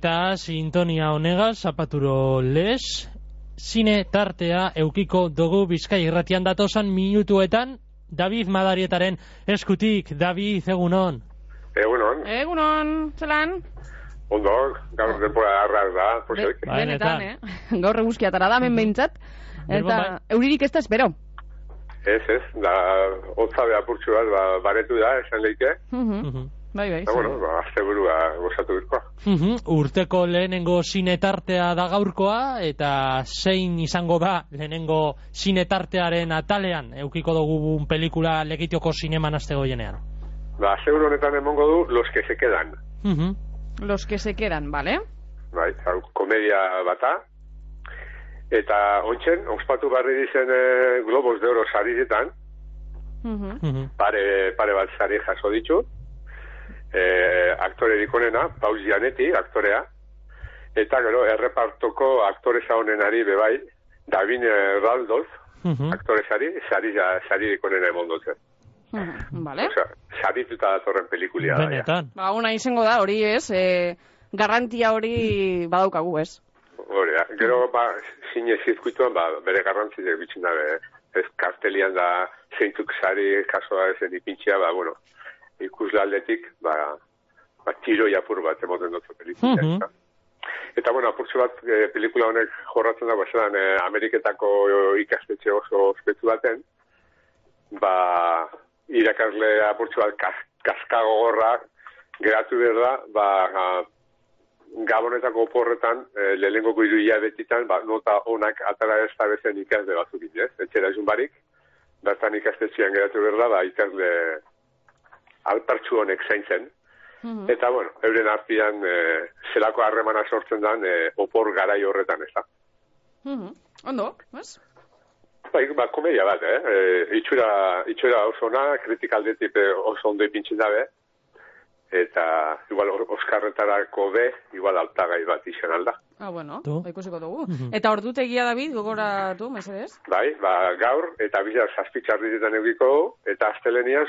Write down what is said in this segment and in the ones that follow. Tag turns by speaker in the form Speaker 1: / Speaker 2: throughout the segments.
Speaker 1: Eta sintonia honegaz, zapaturo les, zine tartea eukiko dugu bizkai irratian datosan minutuetan, David Madarietaren eskutik, David, egunon.
Speaker 2: Egunon,
Speaker 3: Egunon, zelan?
Speaker 2: ondo, gaur denbora arraz da,
Speaker 3: Be-
Speaker 2: posek.
Speaker 1: Bai,
Speaker 3: benetan,
Speaker 1: benetan.
Speaker 3: eh? Gaur eguzkiatara da, men behintzat. Eta euririk ez da espero.
Speaker 2: Ez, ez, da, hotza beha purtsu bat, ba, baretu da, esan leike.
Speaker 3: Mhm.
Speaker 1: Mhm.
Speaker 3: Bai, bai.
Speaker 2: Eta, bueno, ba, azte burua gozatu birkoa.
Speaker 1: Mhm. Urteko lehenengo zine tartea da gaurkoa, eta zein izango da lehenengo zine tartearen atalean eukiko dugu un pelikula legitioko zineman azte goienean.
Speaker 2: Ba, azte honetan emongo du, los que se quedan.
Speaker 1: Mhm.
Speaker 3: Los que se quedan, ¿vale?
Speaker 2: Bai, hau, komedia bata. Eta, ontsen, ospatu barri dizen e, Globos de Oro sariretan,
Speaker 3: Mhm.
Speaker 1: Mhm.
Speaker 2: pare, pare bat sari jaso ditu. E, aktore dikonena, Paul Gianetti, aktorea. Eta gero, errepartoko aktore honenari bebai, Davin eh, Raldolf,
Speaker 1: Mhm.
Speaker 2: aktore sari, sari, sari dikonena emon dute.
Speaker 3: Mhm. Vale.
Speaker 2: Osea, sarituta datorren pelikulia da. ja.
Speaker 1: Benetan.
Speaker 3: Ba, ona izango da, hori ez, e, garrantia hori badaukagu, ez?
Speaker 2: Hori da. Gero, ba, zine zirkuituan, ba, bere garrantziak bitzen dabe, eh? ez kartelian da zeintzuk sari kasoa ezen ipintxea, ba, bueno, ikusle aldetik, ba, ba tiro apur bat emoten dut pelikula.
Speaker 1: Mhm.
Speaker 2: ezta. Eta, bueno, apurtzu bat, e, pelikula honek jorratzen dago, esan, e, Ameriketako ikastetxe oso ospetsu baten, ba, irakasle apurtzu bat kas, kaskago gorra, geratu behar da, ba, a, Gabonetako oporretan, e, lehenengoko hiru hilabetitan, ba, nota onak atara ez da bezen ikasle batzuk ez? Etxera esun barik, bertan ikastetxean geratu behar da, ba, ikasle alpertsu honek zaintzen.
Speaker 3: Mhm.
Speaker 2: Eta, bueno, euren artian e, zelako harremana sortzen dan e, opor garai horretan, ez da.
Speaker 3: Mhm. Ondo, ez?
Speaker 2: Bai, ba, komedia bat, eh? E, itxura, itxura oso ona, kritikaldetik oso ondo ipintzen dabe. Eta, igual, Oskarretarako be, igual altagai bat izan alda.
Speaker 3: Ah, bueno,
Speaker 1: Tu?
Speaker 3: ba, ikusiko dugu.
Speaker 1: Mhm.
Speaker 3: Eta ordutegia, David, gogoratu, mesedez?
Speaker 2: Bai, ba, gaur eta bizar zazpitxarrizetan eukiko, eta astelenian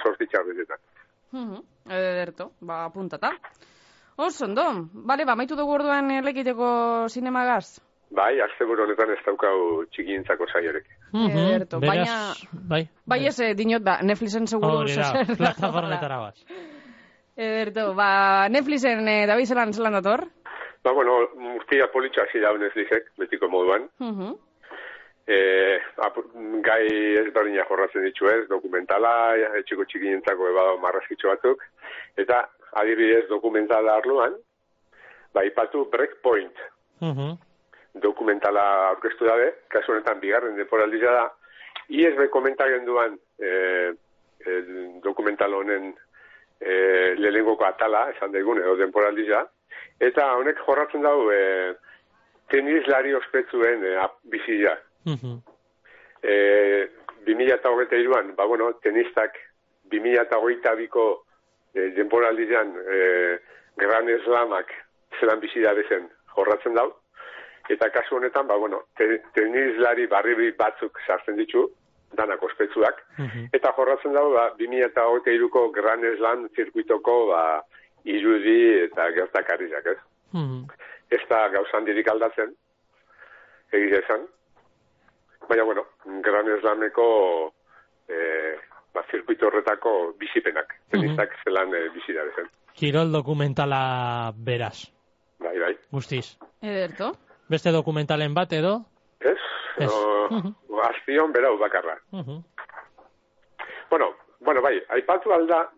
Speaker 2: sortitxarrizetan.
Speaker 3: Mhm. Ederto, ba, puntata. Oso, ondo. Bale, ba, maitu dugu orduan eh, lekiteko zinemagaz.
Speaker 2: Bai, azte honetan ez daukau txikientzako saiorek.
Speaker 1: Mhm.
Speaker 3: Ederto,
Speaker 1: Beraz,
Speaker 3: baina-
Speaker 1: Bai.
Speaker 3: Bai, ez, eh, dinot, ba, Netflixen seguru
Speaker 1: Hori da, plataformetara bas.
Speaker 3: Ederto, ba, Netflixen, eh, David, zelan, zelan dator?
Speaker 2: Ba, bueno, urtia politxo hasi da Netflixek, betiko moduan.
Speaker 3: Mhm.
Speaker 2: E, gai ezberdinak jorratzen ditu ez, dokumentala, etxiko txikientzako ebado marrazkitxo batzuk, eta adibidez dokumentala arloan, ba, ipatu Breakpoint.
Speaker 1: Mhm.
Speaker 2: dokumentala aurkeztu dabe, kasu honetan bigarren deporaldia da, ISB komentaren duan e, e, dokumental honen e, lehenengoko atala, esan daigun, edo denporaldia, eta honek jorratzen dau e, tenislari ospetzuen e, ap- bizia.
Speaker 1: Mhm.
Speaker 2: E, 2008an, ba bueno, tenistak 2008 biko e, denporaldian e, Gran Slamak zelan bizi da bezen jorratzen dau. Eta kasu honetan, ba bueno, te, tenislari barri batzuk sartzen ditu, danak ospetsuak.
Speaker 1: Mhm.
Speaker 2: Eta jorratzen dago, ba, 2008ko Gran Slam zirkuitoko ba, irudi eta gertakariak, ez?
Speaker 1: Mhm.
Speaker 2: Ez da gauza handirik aldatzen, egiz esan. Baina, bueno, Gran Slameko e, ba, zirkuito horretako bizipenak. Tenistak zelan e, bizi da bezen.
Speaker 1: Kirol dokumentala beraz,
Speaker 2: Bai, bai.
Speaker 1: guztiz.
Speaker 3: Ederto.
Speaker 1: Beste dokumentalen bat edo?
Speaker 2: Ez?
Speaker 1: Ez.
Speaker 2: No. Azpion berau bakarra.
Speaker 1: Mhm.
Speaker 2: Bueno, bueno, bai, aipatu alda,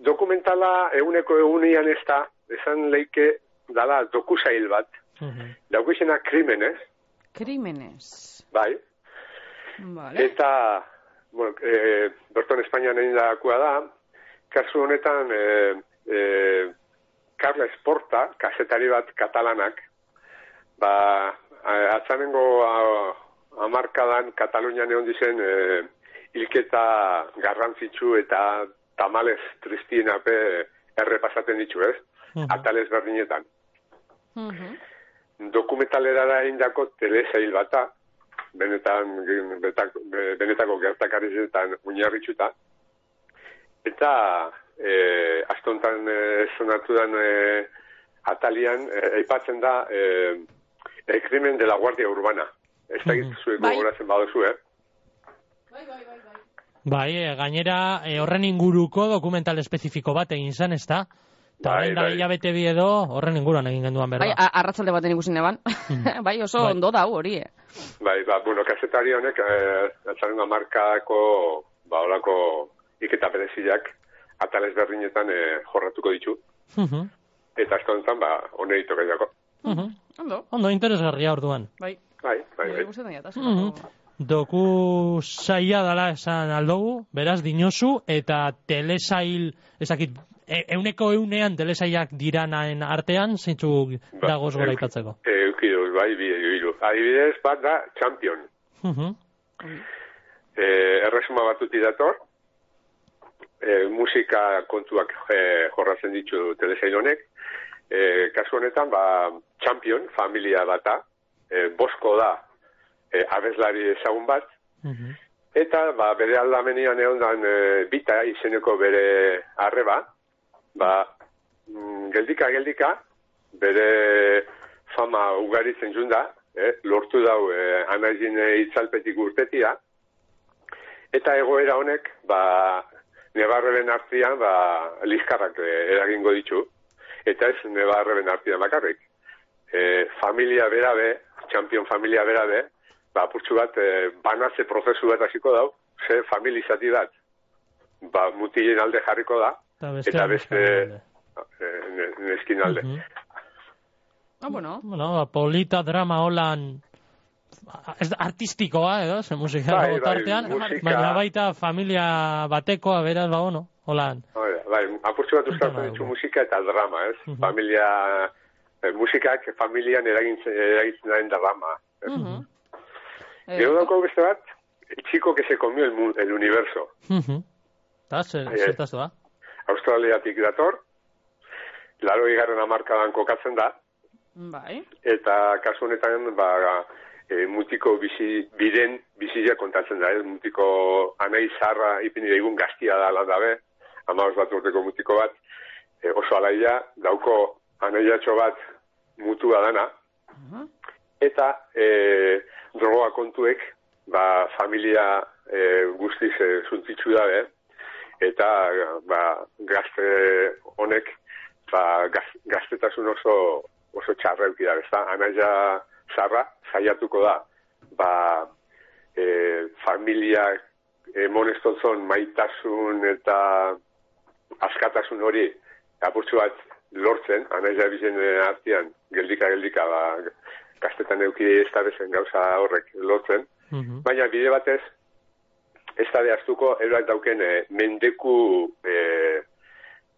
Speaker 2: dokumentala eguneko egunean ez da, esan leike dala dokusail bat.
Speaker 1: Mhm.
Speaker 2: Dauko izena krimenez,
Speaker 3: Krimenez.
Speaker 2: Bai,
Speaker 3: Vale.
Speaker 2: Eta, bueno, e, Berton Espainian egin da, kasu honetan, e, e, Carles Porta, kasetari bat katalanak, ba, a- atzanengo a- amarkadan Katalunian egon dizen e, hilketa garrantzitsu eta tamales tristienape errepasaten ditu, ez?
Speaker 1: Mhm.
Speaker 2: Atales berdinetan.
Speaker 3: Mhm.
Speaker 2: Dokumentalera indako telesail bata, benetan, betako, benetako gertakarizetan oinarritxuta. Eta, e, astontan e, sonatu dan e, atalian, e, aipatzen da, e, el crimen de la Guardia Urbana. Ez da
Speaker 1: Mhm.
Speaker 2: zuek
Speaker 3: Bai.
Speaker 2: gogoratzen baduzu, eh?
Speaker 1: Bai, e, gainera e, horren inguruko dokumental espezifiko bat egin zen, ez da? Eta
Speaker 2: Bai, bai.
Speaker 1: hilabete bi edo horren inguruan egin genduan berda.
Speaker 3: Bai, a- arratzalde baten ikusi neban. bai, oso
Speaker 1: Bai.
Speaker 3: ondo da hori, eh?
Speaker 2: Bai, ba, bueno, kasetari honek, eh, atzaren markako, ba, olako iketa bereziak, atales berdinetan eh, jorratuko ditu.
Speaker 1: Mhm.
Speaker 2: Eta astontan, ba, hone ditu gehiago.
Speaker 1: Mhm.
Speaker 3: Ondo.
Speaker 1: Ondo, interesgarria orduan.
Speaker 3: Bai.
Speaker 2: Bai, bai, bai.
Speaker 3: asko.
Speaker 1: Mhm. Doku saia dala esan aldogu, beraz dinosu, eta telesail, ezakit, e, euneko eunean telesailak diranaen artean, zeintzuk
Speaker 2: Ba,
Speaker 1: dagoz gora ipatzeko.
Speaker 2: Euki dut, bai, bi, hiru. Adibidez, bat da, champion.
Speaker 1: Mhm.
Speaker 2: Eh, erresuma batuti dator, eh, musika kontuak eh, jorratzen ditu telesail honek. Eh, kasu honetan, ba, champion, familia bata, eh, bosko da, eh, abeslari ezagun bat,
Speaker 1: Mhm.
Speaker 2: Eta, ba, bere aldamenian egon dan e, bita izeneko bere arreba, ba, mm, geldika, geldika, bere fama ugaritzen junda, eh, lortu dau e, anaizin itzalpetik urtetia, eta egoera honek, ba, nebarreben artean, ba, lizkarrak e, eragingo ditu, eta ez nebarreben artean bakarrik. E, familia berabe, champion familia berabe, ba, apurtxu bat, e, banatze prozesu bat hasiko dau, ze familizati bat, ba, mutilen alde jarriko da,
Speaker 1: Eta beste,
Speaker 2: eta beste e, ne- neskin alde.
Speaker 1: Mhm.
Speaker 3: Ah, bueno.
Speaker 1: Bueno, ba, polita drama holan ez artistikoa edo, ze musika
Speaker 2: Bai,
Speaker 1: dago
Speaker 2: bai,
Speaker 1: tartean,
Speaker 2: musika-
Speaker 1: baina baita familia batekoa beraz ba ono, holan.
Speaker 2: Bai, bai, apurtxu bat uztartzen
Speaker 1: Bai,
Speaker 2: ditu musika eta drama, ez?
Speaker 1: Mhm.
Speaker 2: Familia, e, musikak familian eragintzen, eragintzen den drama. ez?
Speaker 3: Mhm. Eh,
Speaker 2: Gero daukagu beste bat, el chico que se comió el, el universo.
Speaker 1: Mhm. Eta zer,
Speaker 2: Eh,
Speaker 1: zertaz doa?
Speaker 2: Australiatik dator, laro igarren amarkadan kokatzen da,
Speaker 3: Bai.
Speaker 2: eta kasu honetan, ba, e, mutiko bizi, biren bizia kontatzen da, ez? Mutiko anai zarra ipini daigun gaztia da lan dabe, amaos bat urteko mutiko bat, e, oso alaia, dauko anaiatxo bat mutua dana,
Speaker 3: Mhm.
Speaker 2: eta e, drogoa kontuek, ba, familia e, guztiz e, zuntzitsu dabe, eta ba, gazte honek ba, gaz, gaztetasun oso oso txarra euki da, ezta? Anaia zarra saiatuko da, ba, e, familia e, monestotzon maitasun eta askatasun hori apurtxu bat lortzen, anaia bizen artean, geldika-geldika, ba, gaztetan euki ez da bezen gauza horrek lortzen,
Speaker 1: Mhm.
Speaker 2: Baina bide batez, ez da behaztuko, eroak dauken e, mendeku e,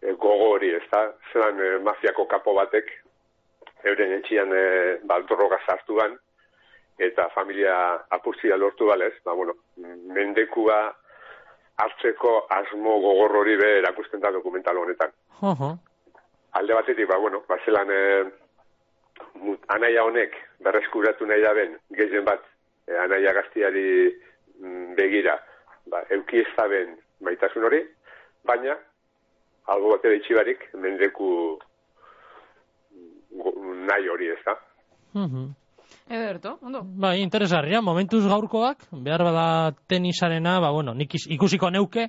Speaker 2: e, gogo hori, ez da? Zeran e, mafiako kapo batek, euren etxian e, ba, droga sartu ban, eta familia apurtzia lortu balez, ba, bueno, mendekua hartzeko asmo gogor hori be erakusten da dokumental honetan.
Speaker 1: Oho.
Speaker 2: Alde batetik, ba, bueno, ba, zelan e, mut- anaia honek berreskuratu nahi da ben, gehien bat, e, anaia gaztiari mm, begira, ba, euki ez da ben maitasun hori, baina, albo batera itxibarik, mendeku mm, go- nahi hori ez da.
Speaker 1: Mhm.
Speaker 3: Ederto, ondo.
Speaker 1: Bai, interesgarria, momentuz gaurkoak, behar bada tenisarena, ba, bueno, nik ikusiko neuke,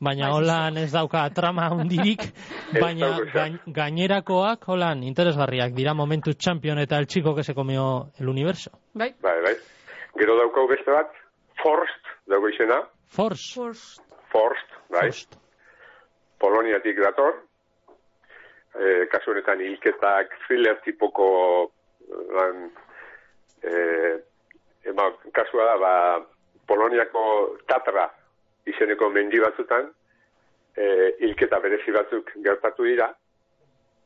Speaker 1: baina
Speaker 3: Bai,
Speaker 1: holan ez dauka trama hundirik, baina gain, gainerakoak holan interesgarriak dira momentu champion eta el chico que se comió el universo.
Speaker 3: Bai.
Speaker 2: Bai, bai. Gero daukau beste bat, Forst, dago izena,
Speaker 1: Force.
Speaker 3: Forst.
Speaker 2: Forst, bai,
Speaker 1: Forst.
Speaker 2: Poloniatik dator, e, kasu honetan hilketak thriller tipoko lan, e, ema, kasua da, ba, Poloniako Tatra izeneko mendi batzutan, e, hilketa berezi batzuk gertatu dira,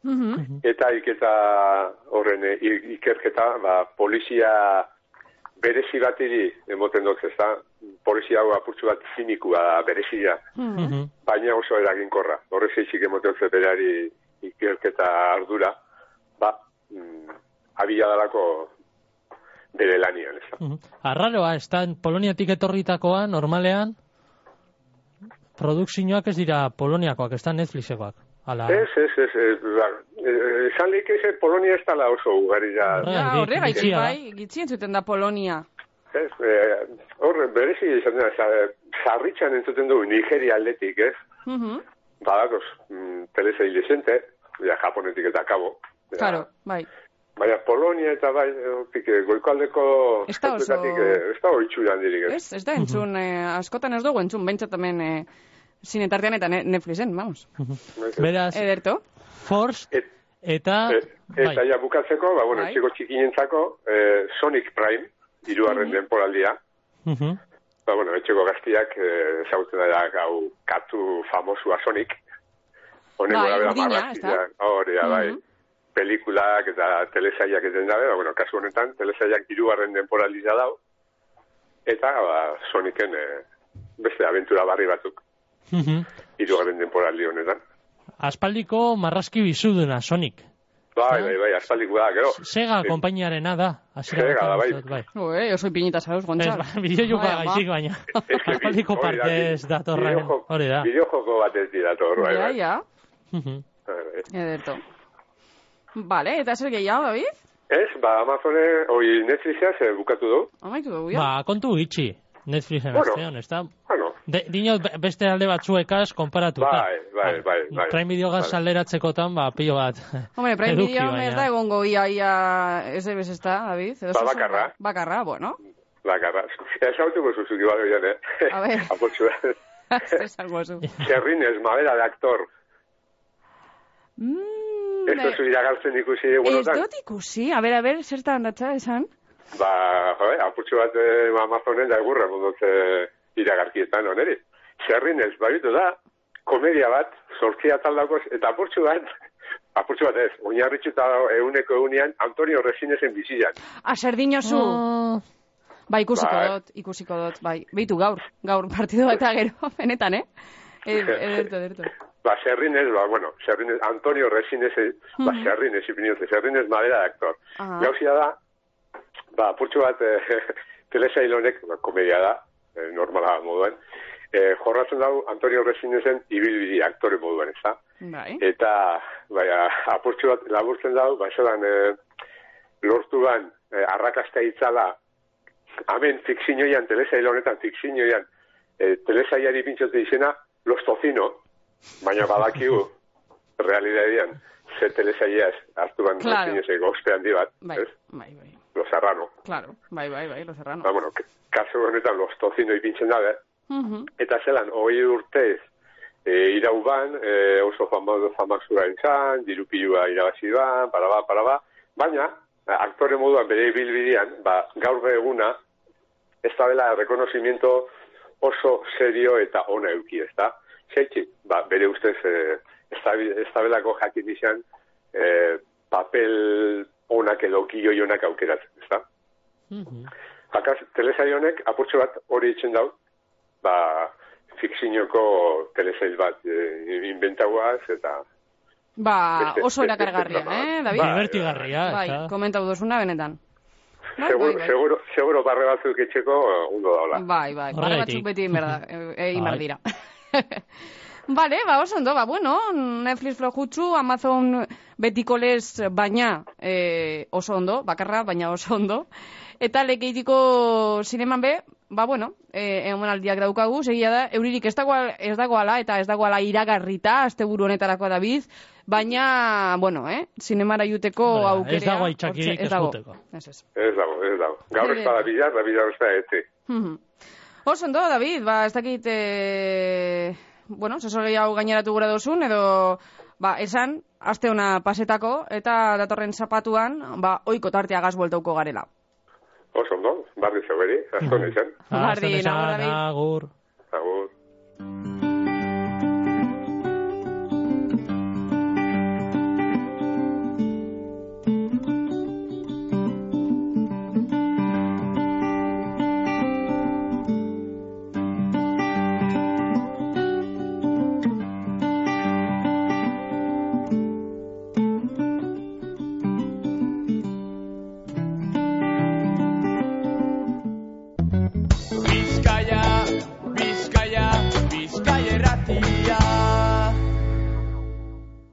Speaker 3: Mhm.
Speaker 2: eta hilketa horren e, ikerketa, ba, polizia berezi batiri emoten dut, ez da? Polizia hau apurtzu bat zinikua da, berezia,
Speaker 3: Mhm.
Speaker 1: Mhm.
Speaker 2: baina oso eraginkorra. Horrez eitzik emoten dut berari ikerketa ardura, ba, mm, abila dalako bere lanian, ez da?
Speaker 1: Mhm. Arraroa, ez da, Poloniatik etorritakoa, normalean, produkzioak ez dira Poloniakoak, ez da Netflixekoak. Ala,
Speaker 2: Ez, ez, ez, ez, ba, eh, esan lik ez, eh, Polonia ez dala oso ugari da.
Speaker 3: Ja,
Speaker 1: Bai,
Speaker 3: horregaitik
Speaker 1: da.
Speaker 3: bai, gitzien zuten da Polonia.
Speaker 2: Ez, eh, hor, berezi izan da, za- zarritxan entzuten dugu Nigeria aldetik, ez?
Speaker 3: Mhm.
Speaker 2: Badakoz, mm, telesail desente, ja, japonetik eta kabo. Ja,
Speaker 3: Claro, bai.
Speaker 2: Baina Polonia eta bai, hortik, eh, goikoaldeko
Speaker 3: Ez da oso-
Speaker 2: eh, ez da oitxu handirik, ez?
Speaker 3: Ez, ez da entzun, eh, askotan ez dugu entzun, behintzat hemen eh, zinetartean eta ne- Netflixen, vamos.
Speaker 1: Beraz,
Speaker 3: Ederto?
Speaker 1: Force
Speaker 2: Et-
Speaker 1: eta...
Speaker 2: Et, eta
Speaker 1: bai.
Speaker 2: ja bukatzeko, ba, bueno,
Speaker 3: Bai.
Speaker 2: txiko txikinentzako, eh, Sonic Prime, hirugarren denporaldia,
Speaker 1: Mhm.
Speaker 2: ba, bueno, etxeko gaztiak eh, ezagutzen da gau katu famosua Sonic. Honen
Speaker 3: Bai,
Speaker 2: gora bera hori da, bai.
Speaker 3: Mhm.
Speaker 2: Pelikulak eta telesaiak eten dabe, ba, bueno, kasu honetan, telesaiak hirugarren denporaldia dau, eta ba, Sonicen eh, beste aventura barri batzuk,
Speaker 1: Mhm.
Speaker 2: hirugarren denporaldi honetan.
Speaker 1: Aspaldiko marrazki bizuduna, Sonic.
Speaker 2: Bai, bai, bai, aspaldiko da, gero.
Speaker 1: Sega
Speaker 2: Eh,
Speaker 1: konpainiarena da. hasiera
Speaker 2: Sega da, bai.
Speaker 1: bai.
Speaker 3: Ue, oso ipinita zauz,
Speaker 1: Ez,
Speaker 3: Gontzal.
Speaker 1: ba,
Speaker 3: Bai, ama.
Speaker 1: gaizik baina.
Speaker 2: Ez que bi-
Speaker 1: Aspaldiko
Speaker 2: hori da,
Speaker 1: partez
Speaker 2: bi-
Speaker 1: datorren,
Speaker 2: bideojo-
Speaker 1: hori da.
Speaker 2: Bideojoko bat ez didator, bai,
Speaker 3: Ja,
Speaker 2: bai.
Speaker 3: ja.
Speaker 1: Mhm.
Speaker 2: Bai, bai.
Speaker 3: Ederto. Vale, eta zer gehiago, David?
Speaker 2: Ez, ba, Amazone, oi Netflixaz eh, bukatu du.
Speaker 3: Amaitu dugu, ja?
Speaker 1: Ba, kontu itxi. Netflixen
Speaker 2: Bueno.
Speaker 1: astean, ez da?
Speaker 2: Bueno,
Speaker 1: De, dinot be- beste alde batzuekaz konparatuta.
Speaker 2: Bai, bai, bai, bai.
Speaker 1: Prime Videogaz
Speaker 2: Bai.
Speaker 1: alderatzekotan, ba, pilo bat.
Speaker 3: Hombre, Prime Video ez da egongo ia, ia, ez ebes ez da, David? Edo
Speaker 2: Ba,
Speaker 3: oso-
Speaker 2: bakarra.
Speaker 3: Bakarra, bueno.
Speaker 2: bakarra. Ez hautuko zuzuki bat oian, eh?
Speaker 3: A ver.
Speaker 2: Apotxu
Speaker 3: Ez esango zu.
Speaker 2: Zerrinez, madera de actor.
Speaker 3: Mm,
Speaker 2: Ez duzu iragartzen ikusi
Speaker 3: ez
Speaker 2: egunotan.
Speaker 3: dut ikusi, a ber, a ber, zertan datza esan?
Speaker 2: Ba, jo, apurtxu bat eh, Amazonen da egurra mundotze iragarkietan oneri. Zerrinez, baritu da, komedia bat, sortzia taldakoz, eta apurtxu bat, apurtxu bat ez, oinarritxuta euneko eunean, Antonio Resinezen bizian.
Speaker 3: A, serdinozu.
Speaker 1: Oh,
Speaker 3: Ba, ikusiko
Speaker 2: Bai.
Speaker 3: dut, ikusiko dut, bai. Beitu gaur, gaur partidu eta gero, benetan, eh? Ed- Ederto, ederto.
Speaker 2: Ba, Zerrinez, ba, bueno, Zerrinez, Antonio Resines, ba,
Speaker 3: Mhm.
Speaker 2: Zerrinez, ipiniote, Zerrinez madera de actor.
Speaker 3: Aha.
Speaker 2: Gauzia da, ba, purtsu bat, eh, telesail honek, ba, komedia da, eh, normala moduan, eh, jorratzen dago Antonio Resinesen ibilbidi aktore moduan, ez da?
Speaker 3: Bai.
Speaker 2: Eta, bai, apurtxu bat laburtzen dago, ba, esan, eh, lortu ban, eh, arrakasta itzala, hemen fikzinoian, telesail honetan fikzinoian, eh, telesailari pintxote izena, Los Tocino, baina badakigu, realidadean, ze telesailaz hartu ban
Speaker 3: Claro.
Speaker 2: Ospe handi bat,
Speaker 3: Bai, bai, bai.
Speaker 2: Los Serrano.
Speaker 3: Claro, bai, bai, bai, lo serrano.
Speaker 2: Ba, bueno, kasu honetan Los Tocino ipintzen dabe,
Speaker 3: Mhm.
Speaker 2: eta zelan, hogei urtez, e, irauban, e, oso famoso famasura izan, dirupilua irabazi ban, paraba, paraba, baina, aktore moduan bere bilbidean, ba, gaur eguna, ez da dela rekonozimiento oso serio eta ona euki, ez da? Zeitzi, ba, bere ustez, e, ez da belako jakin izan, e, papel onak edo kiloi onak aukeratzen, ez da?
Speaker 1: mhm.
Speaker 2: Bakaz, telesail honek apurtxo bat hori itzen dau, ba, fikzinoko telesail bat e, inventaguaz eta...
Speaker 3: Ba, oso erakargarria, eh, David?
Speaker 2: Bai,
Speaker 1: Divertigarria,
Speaker 3: Bai, komentau duzuna benetan. Bai,
Speaker 2: seguro,
Speaker 3: bai, bai.
Speaker 2: seguro, seguro barre batzuk etxeko eh, ondo daula.
Speaker 3: Bai, bai, barre batzuk beti egin behar da, e- egin behar
Speaker 1: Bai.
Speaker 3: dira. Vale, ba, oso ondo, ba, bueno, Netflix flojutsu, Amazon betiko lez, baina e, oso ondo, bakarra, baina oso ondo. Eta lekeitiko zineman be, ba, bueno, e, emanaldiak daukagu, segia da, euririk ez dagoala, ez dagoala, eta ez dagoala iragarrita, asteburu honetarako David, baina, bueno, eh, zinemara juteko
Speaker 1: Hori da, ez
Speaker 3: aukerea...
Speaker 1: dago aitzakirik
Speaker 3: ez dago. Ez, ez.
Speaker 2: Ez dago, ez dago. Gaur ez bada bilar, da bilar ez da ete.
Speaker 3: Mhm. Oso ondo, David, ba, ez dakit, e... bueno, sasoi hau gaineratu gura dozun, edo ba, esan, aste ona pasetako, eta datorren zapatuan, ba, oiko tarteagaz bueltauko garela.
Speaker 2: Oso ondo, barri zeuberi, asko nintzen.
Speaker 3: Bardin,
Speaker 1: Azten esan,
Speaker 3: agur, David.
Speaker 1: agur.
Speaker 2: Agur.